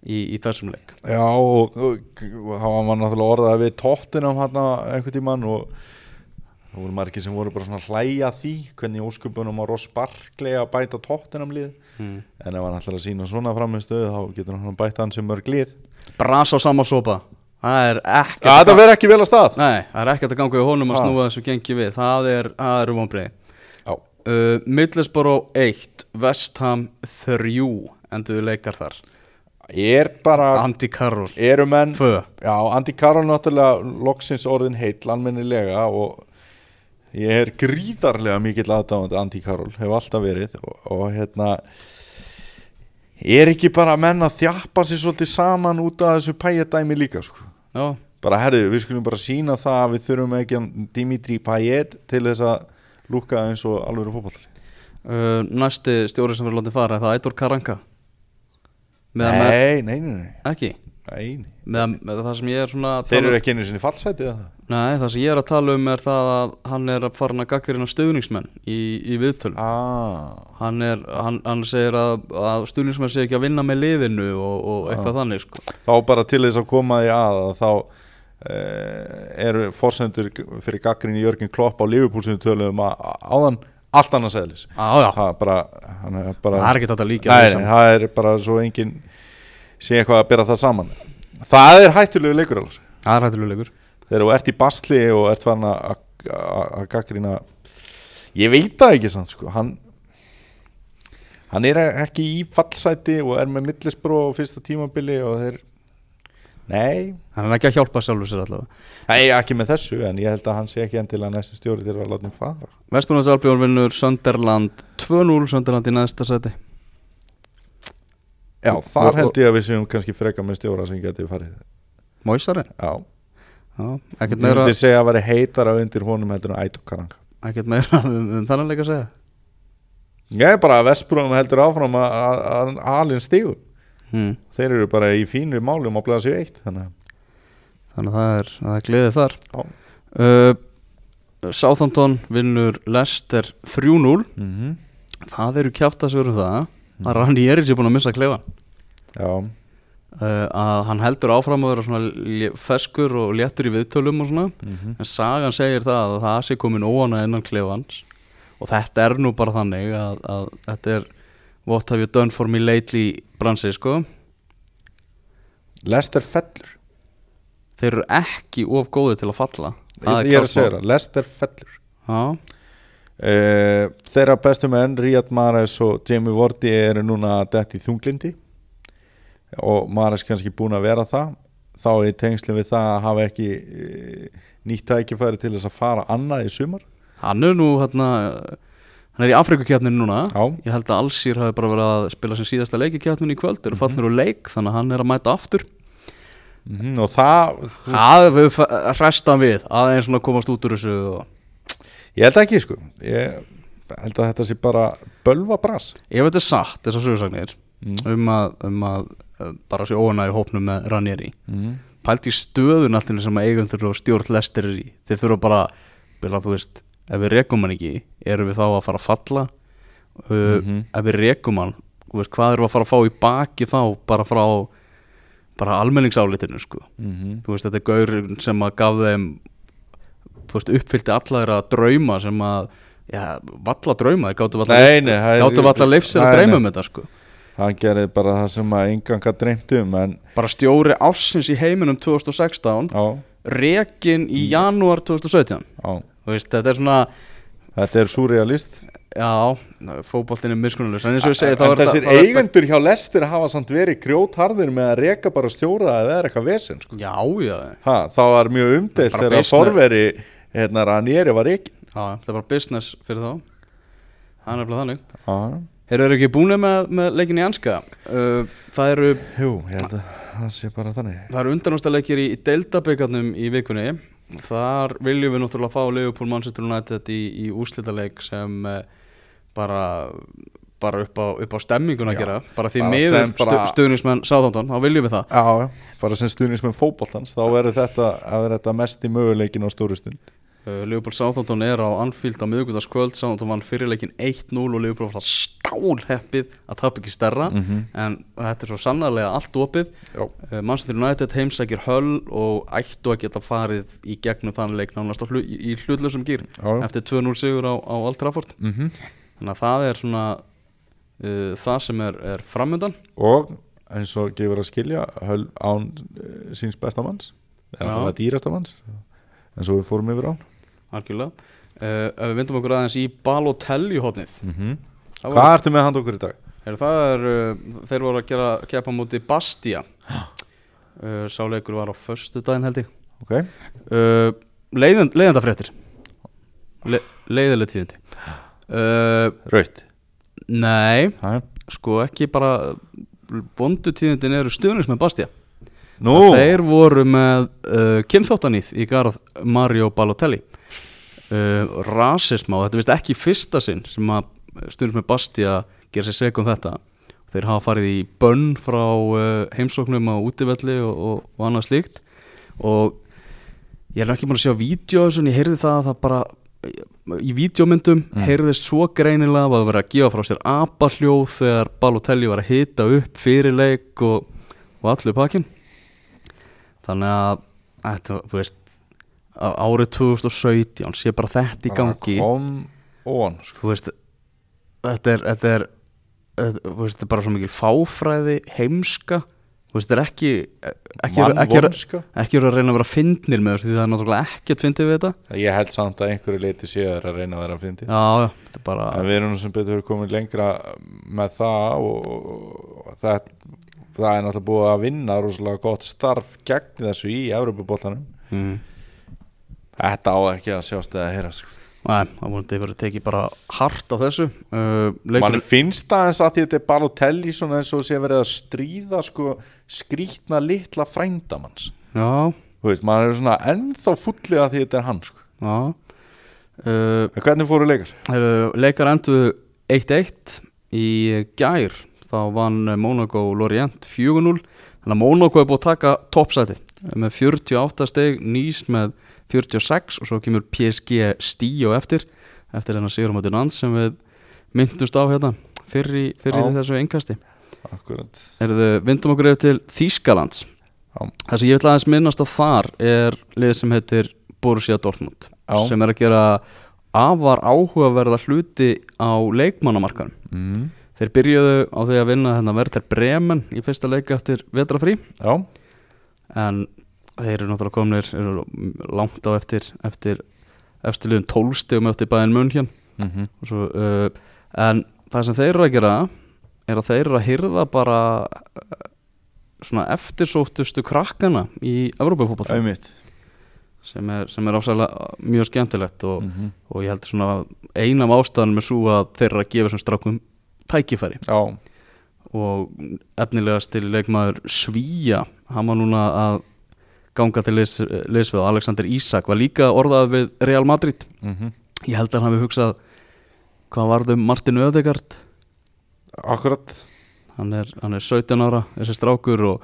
A: í, í þessum leik.
B: Já og, og, og þá var náttúrulega orðað við tóttinam hann einhvern tímann og það voru margir sem voru bara svona að hlæja að því hvernig ósköpunum á Ross Barkley að bæta tóttinam lið.
A: Mm.
B: En ef hann ætlar að sína svona framistöðu þá getur hann bætt hann sem mörg lið.
A: Bras á sama sopa. Það er ekkert
B: Já, þetta verður ekki vel að stað.
A: Nei, það er ekkert að ganga í honum að
B: Ha.
A: snúa þessu gengi við. Það er, er umvombrið
B: Já,
A: uh, Middlesbrough 1 West Ham 3 Endur leikar þar.
B: Er bara
A: Andy Carroll.
B: Eru menn
A: 2
B: Já, Andy Carroll náttúrulega loksins orðin heill almennilega og Ég er gríðarlega mikill aðdáðandi Andy Carroll, hef alltaf verið og, og hérna er ekki bara að menna að þjappa sér svolítið saman út af þessu pæjadæmi líka sko.
A: Já,
B: bara herðu, við skulum bara sína það að við þurfum ekki að Dimitri Payet til þess að lúka eins og alveg fótballari
A: uh, næsti stjóri sem verður látið fara er það Ædor Karanka Meðan með,
B: Nei, nei, nei, nei,
A: ekki
B: nei, nei.
A: Meðan með það sem ég er svona að
B: Þeir eru
A: um-
B: ekki einu sinni fallsætið eða?
A: Nei, það sem ég er að tala um er það að hann er að fara að gaggarinn á stöðningsmenn í, í viðtölum
B: Ah,
A: hann, er, hann, hann segir að, að stuðningsmenn sé ekki að vinna með liðinu og, og eitthvað þannig sko.
B: þá bara til þess að koma því að, að þá eh, eru forsendur fyrir gaggrinni Jörgen Klopp á Liverpool sem við töluðum að áðan allt annars eðlis.
A: Já, já,
B: það bara, er bara
A: það er ekki þetta líka
B: Nei, það er bara svo engin sé eitthvað að bera það saman. Það er hættulegu leikur alveg
A: Það er hættulega leikur
B: þegar þú ert í basli og ert farin að gaggrina ég veit það ekki sann sko. hann hann er ekki í fallsæti og er með millisbró á fyrsta tímabili og þeir nei,
A: Hann er ekki að hjálpa sjálfur sér allavega.
B: Nei, ekki með þessu en ég held að hann sé ekki endilega næstu stjóri til að láta hann fara.
A: Vestbúrnars Albjörn vinnur Sönderland 2-0 Sönderland í neðsta seti
B: já,
A: Og-
B: þar
A: og-
B: held ég að við séum kannski freka með stjóra sem geti farið.
A: Móisari
B: já, ég
A: meira,
B: myndi segja að vera heitara undir honum heldur en Ætok Karanga.
A: Ekkert meira um, um þannig leik að segja?
B: Ég er bara að Vestbrúum heldur áfram að- að að alinn stígu
A: hmm.
B: þeir eru bara í fínu málum á blaðsju eitt þannig að
A: Þannig að það er, það er gleðið þar. Uh, Southampton vinnur Leicester 3-0
B: mm -hmm.
A: Það eru kjátt að sögur það að Randy Eris er búin að missa klefan
B: Já,
A: að hann heldur áfram að vera svona feskur og léttur í viðtölum og svona.
B: Mm
A: en sagan segir það að það sé komin óana innan klefans og þetta er nú bara þannig að, að þetta er what have you done for me lately bransi sko.
B: Lester fellur.
A: Þeir eru ekki of góði til að falla. Það
B: Ég, ég er að segja það, Lester fellur.
A: Já,
B: uh, Þeirra bestu menn Ríad Mares og Jamie Vorti eru núna dett í þunglindi og Mares kannski búin að vera það þá í tengslum við það að hafa ekki uh, nýtt tækifæri til þess að fara annað í sumar.
A: Hann er nú hérna hann er í Afrikakefninu núna.
B: Já,
A: ég held að Allsýr hafi bara verið að spila sem síðasta leikikefninu í kvöld eru fallnir úr leik þannig að hann er að mæta aftur.
B: Mm og það þú veist,
A: að við aðeins svona komast út úr þessu og
B: ég held ekki sko. Ég held að þetta sé bara bölva brass
A: ef þetta er satt þessar sögursagnir
B: mm.
A: um að, um að bara sé óana í hópnum með Ranieri
B: Mm.
A: pælt í stöðun alltaf sem að eigundur og stjórn lestir í þeir þurfa bara, bila, þú veist ef við rekum hann ekki, erum við þá að fara að falla uh,
B: Mhm.
A: ef við rekum hann, veist, hvað við að fara að fá í baki þá, bara frá bara almenningsálitinu, sko
B: Mm
A: þú veist, þetta er gaur sem að gaf þeim veist, uppfyllti alla þeirra drauma sem að já, valla drauma,
B: það
A: gáttu valla leifsir að
B: nei.
A: um þetta, sko
B: hann gerði bara það sem að engan gætt dreymt um en
A: bara stjóri ásins í heiminum 2016
B: já,
A: rekin í janúar 2017
B: já,
A: Þú veist, þetta er svona
B: þetta er surrealist.
A: Já, fótboltin er miskunnulus en
B: en
A: er
B: þessir eigendur hjá Lester hafa samt verið grjótharðir með að reka bara stjóra eða er eitthvað vesen sko.
A: já, já,
B: ha, það var mjög umdeilt
A: Bara
B: þegar forveri hérna Ranieri var rekin
A: já, það er bara business fyrir þá. Það er nefnilega þannig.
B: Já,
A: Þeir eru ekki búin með, með leikin í anska uh, það eru
B: jú, ég held að það sé bara þannig.
A: Það eru undanústaleikir í, í deildabyggarnum í vikunni. Þar viljum við náttúrulega fá Leopold Manchester United í, í úslitaleik sem uh, bara, bara upp, á, upp á stemminguna að gera. Bara því
B: bara-
A: stu, stuðnismenn Sáþóntón, þá viljum við það.
B: Já, bara sem stuðnismenn fótboltans þá verður þetta, þetta mest í möguleikin á stóru stund
A: uh, Leopold Sáþóntón er á Anfield á miðugundagskvöld Sáþóntón vann fyrirleikin 1-0 og Leopold var stálheppið að tapa ekki stærra.
B: Mhm.
A: en þetta er svo sannarlega allt opið. Uh, Manchester United heimsækir höll og ættu að geta farið í gegnum þann leik nánast hlu, í, hlutlausum gýr eftir 2-0 sigur á, á Old Trafford.
B: Mm
A: þannig að það er svona uh, það sem er, er framöndan
B: og eins og gefur að skilja höll án síns besta manns.
A: Já.
B: eða það dýrasta manns. Eins og við fórum yfir á
A: algjörlega. Uh, ef við vindum okkur aðeins í Balotelli hótnið
B: mm -hmm. Hvað ertu með hand okkur í dag?
A: er, það er, uh, þeir voru að gera keppa múti Bastia. Uh, sáleikur var á föstu daginn held ég.
B: Ok,
A: uh, leiðend, leiðendafréttir Le leiðileg tíðindi.
B: Raut
A: Nei,
B: Hæ?
A: sko ekki bara vondu tíðindin eru stuðnings með Bastia.
B: Nú,
A: Þeir voru með uh, kynþáttanýð í garð Mario Balotelli uh, Rasisma og þetta er vist ekki fyrsta sinn sem að stundum með Bastia gera sér seg um þetta. Þeir hafa farið í bönn frá uh, heimsóknum á útivelli og, og, og annað slíkt. Og ég er ekki búin að sjá þessu en ég heyrði það að það bara í vídeomyndum mm. heyrðist svo greinilega að það verið að gefa frá sér apahljóð þegar Balotelli var að hita upp fyrir leik og, og allir pakkin þannig að þetta, þú veist árið 2017 sé bara þetta í gangi.
B: on sko.
A: veist þetta er, þetta er þetta, veist, þetta er bara svo mikil fáfræði heimska. Veist, þetta er ekki ekki, ekki, ekki, ekki að reyna að vera fyndnir með þessu því það er náttúrulega ekkert fyndið við þetta.
B: Ég held samt að einhverju leiti séður að reyna að vera að fyndi
A: já, já, þetta bara
B: En við erum sem betur komið lengra með það og, og það, það er náttúrulega búið að vinna rosalega gott starf gegn þessu í Evropaboltanum
A: mm,
B: Þetta á ekki að sjást eða heyra sko.
A: Nei, það vonandi verið tekið bara hart á þessu. Uh,
B: Man finnst það eins að því þetta er Balotelli svona eins og sé verið að stríða sko skrítna litla frændamanns.
A: Já,
B: Þú veist, maður er svona ennþá fullið að því þetta er hann sko.
A: já. Uh,
B: hvernig fóru leikar?
A: Heru, Leikar enduðu 1-1 í gær. Þá vann Monaco Lorient 4-0 þannig að Monaco er búið að taka toppsæti með 48 steg Nýs með 46 og svo kemur PSG stíu eftir eftir hennar Sigur Mátti Nans sem við myndumst á hérna fyrir, fyrir þessu engasti vindum okkur yfir til Þýskalands.
B: Já.
A: Það sem ég vil aðeins minnast á þar er lið sem heitir Borussia Dortmund
B: Já.
A: sem er að gera afar áhugaverða hluti á leikmannamarkanum
B: mm.
A: Þeir byrjuðu á því að vinna hérna Werder Bremen í fyrsta leika eftir vetrafrí en þeir eru náttúrulega komnir eru langt á eftir eftir eftir liðum 12 stegum eftir bæðin mun hér.
B: Mm
A: og svo, uh, en það sem þeir eru að gera er að þeir eru að hyrða bara uh, svona eftirsóttustu krakkana í
B: auðvitað
A: sem er, sem er ásæðlega mjög skemmtilegt og,
B: mm
A: og ég held svona ein af ástæðanum er svo að þeir eru að gefa þessum strákum tækifæri.
B: Já,
A: og efnilegast til leikmaður Svíja hann var núna að ganga til liðs, liðsvið. Og Alexander Isak var líka orðað við Real Madrid.
B: Mm
A: ég held að hann hafi hugsað hvað varðum Martin Ödegard
B: akkurat.
A: Hann er, hann er 17 ára þessi strákur og,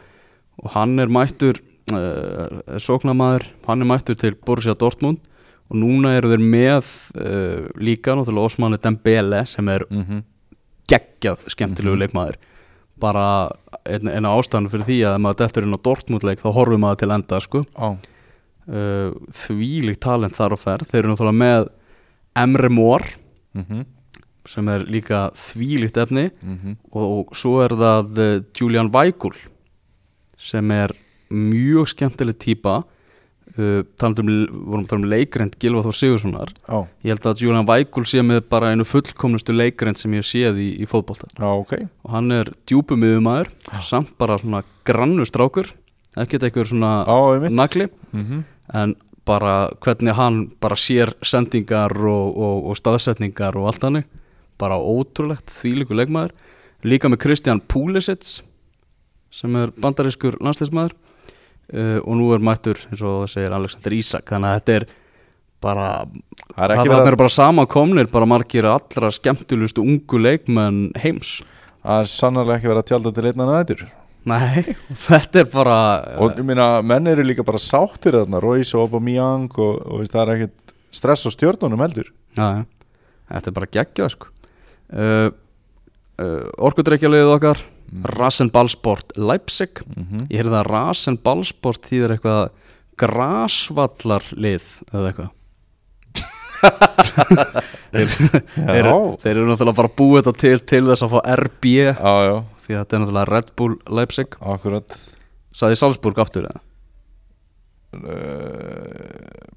A: og hann er mættur uh, sóknamaður, hann er mættur til Borussia Dortmund. Og núna eru þeir með uh, líka náttúrulega Osmane Dembele sem er
B: mm
A: geggjað skemmtilegu
B: Mhm.
A: leikmaður bara eina, eina ástæðan fyrir því að ef maður dettur inn á Dortmund leik þá horfum maður til enda sko.
B: Já,
A: uh, þvílíkt talent þar á ferð. Þeir eru náttúrulega með Emre Mór
B: mm
A: sem er líka þvílíkt efni.
B: -hmm.
A: og, og svo er það uh, Julian Weigl sem er mjög skemmtileg típa uh, um, vorum að tala um leikrind Gilva Þór Sigurssonar
B: Já,
A: ég held að Julian Weigl sé með bara einu fullkomnustu leikrind sem ég séð í, í fótbolta.
B: Já, ok.
A: Og hann er djúpumiðumæður samt bara svona grannu strákur ekkert eitthvað svona nagli.
B: Mm
A: en bara hvernig hann bara sér sendingar og, og, og staðsetningar og allt hannig bara ótrúlegt þvílíku leikmaður. Líka með Kristján Púlisits sem er bandarískur landsleismaður uh, og nú er mættur eins og það segir Alexander Isak þannig að þetta er bara
B: Það er
A: það, er bara samankomnir bara margir allra skemmtilustu ungu leikmenn heims
B: Það er sannarlega ekki verið að tjálta til einna nætur
A: Nei, þetta er bara
B: Og ég meina, menn eru líka bara sáttir þarna Royce og Aubameyang og, og veist, það er ekkert stress á stjórnunum heldur
A: Já, já. þetta er bara geggjað sko. uh, uh, Orkudreikjaliðið okkar Rasenballsport Leipzig.
B: Mm
A: Ég heyrði að Rasenballsport þýðir eitthvað grasvallarlið eða eitthvað. Þeir, þeir,
B: Já.
A: þeir eru náttúrulega bara búið þetta til til þess að fá RB
B: Já, já,
A: því að þetta er náttúrulega Red Bull Leipzig.
B: Akkurat.
A: Saði Salzburg aftur eða?
B: uh,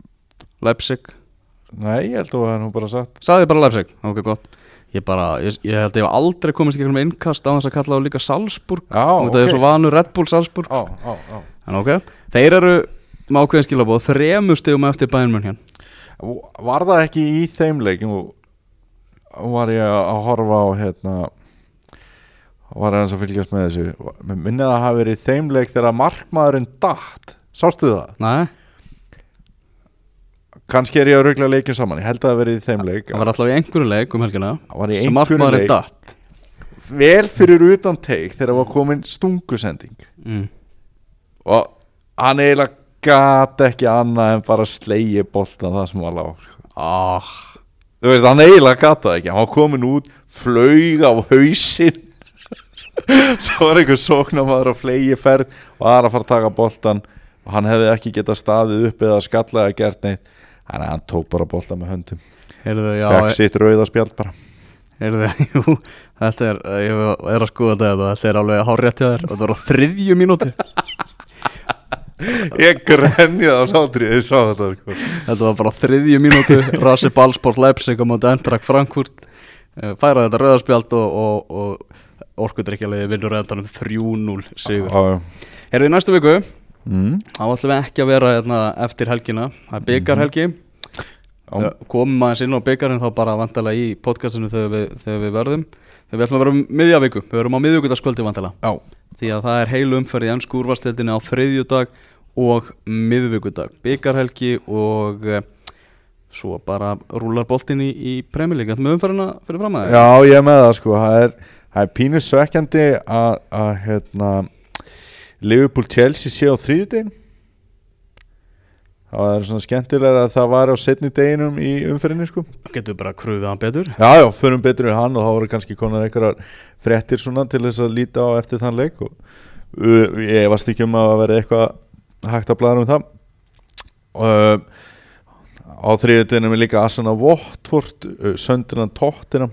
A: Leipzig.
B: Nei, ég held að það er nú bara sagt
A: Saði bara Leipzig, ok gott Ég bara, ég, ég held að ég hef aldrei komist í gegnum innkast á þess að kalla á líka Salzburg.
B: Já,
A: og þetta er svo vanur Red Bull Salzburg.
B: Já, já
A: en ok, þeir eru með ákveðin skilabóð þremu stegum eftir bæinn mun hér
B: Var það ekki í þeim leik Nú var ég að horfa á hérna var ég að fylgjast með þessu. Minnið að það hafi verið í þeim leik þegar markmaðurinn datt. Sástu það?
A: Nei,
B: Kannski er ég að ruggla leikin saman. Ég held að það verið í þeim leik.
A: Það var alltaf í einhverju leik um helgina.
B: Það
A: sem markmaðurinn
B: leik.
A: datt.
B: Vel fyrir utan teik þegar var komin stungusending.
A: Mm.
B: Og hann eiginlega gat ekki annað en bara slegi boltan það sem var lág
A: ah,
B: Þú veist, hann eiginlega gat það ekki. Hann var komin út, flaug á hausinn. Svo var einhver sóknamaður á flegi ferð og það er að fara að taka boltan og hann hefði ekki getað staðið upp eða skallega gert neitt Þannig að hann tók bara boltan með höndum Fekk sitt rauða spjald bara
A: heyrðu, jú Þetta er, ég er að skoða þetta Þetta er alveg hárrétt hjá þér og það var á þriðju mínúti
B: Ég grenjaði á hlátri, ég sá þetta sko.
A: Þetta var bara á þriðju mínútu Rasi Ballsport Leipzig á móti Endrak Frankfurt eh, færa þetta rauðarspjald og, og, og orkudrykjalegi vinnur endanum 3-0 sigur. Herðu í næstu viku,
B: mm.
A: þá ætlum við ekki að vera hérna, eftir helgina, það er byggarhelgi
B: Já.
A: uh, komum aðeins inn á byggarinn þá bara vantilega í podcastinu þegar við, þegar við verðum. Þegar við ætlum að vera um miðja viku, við verum á miðvíkudaskvöldi vantilega
B: Já.
A: því að það er heilu umferð í ennsku úrvastildinni á þriðjudag og miðvíkudag byggarhelgi og uh, svo bara rúlar boltinn í, í premjölík, þetta með umferðina fyrir fram að þér?
B: Já, ég með það sko. Það er, það er pínur svekkjandi að, að hérna, Liverpool Chelsea sé á þriðudegin Það er svona skemmtilega að það var á setni deginum í umferðinni sko.
A: Getur við bara krufið hann betur.
B: Já, já, förum betur við hann og þá voru kannski konar einhverjar fréttir svona til þess að líta á eftir þann leik og uh, ég varst ekki um að vera eitthvað hægt að blæða um það. Uh, á þriðutinum er líka Asana Votvort uh, Söndirnan Tottina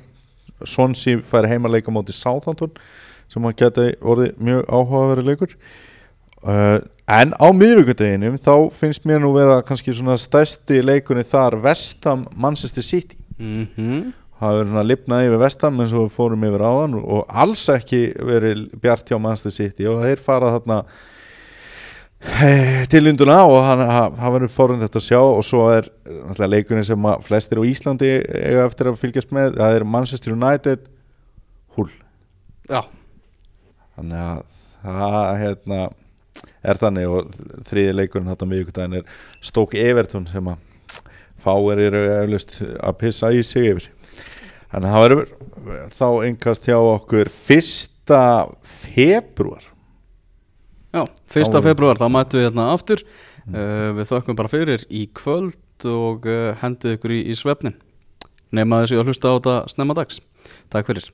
B: Sonsi fær heimaleika móti Southampton sem hann geti orðið mjög áhugaverið leikur. Uh, en á miðvíkudeginum þá finnst mér nú vera kannski svona stærsti leikunni þar Vestam Manchester City.
A: Mm -hmm.
B: það hefur svona lifnað yfir vestam eins og við fórum yfir áðan og alls ekki verið bjart hjá Manchester City og þeir fara þarna eh, til unduna og hann, verður fórund þetta að sjá og svo er leikunni sem að flestir á Íslandi eiga eftir að fylgjast með það er Manchester United Hull.
A: Já,
B: þannig að það hérna, er þannig og þriði leikurinn þetta miðvikudaginn er Stoke Everton sem að fáir eru eflust að pissa í sig yfir. Þannig að það verður þá engast hjá okkur fyrsta februar
A: já, fyrsta februar þá mættum við hérna aftur. Uh, Við þökkum bara fyrir í kvöld og uh, hendið ykkur í, í svefnin Nefna þessu að hlusta á þetta snemma dags. Takk fyrir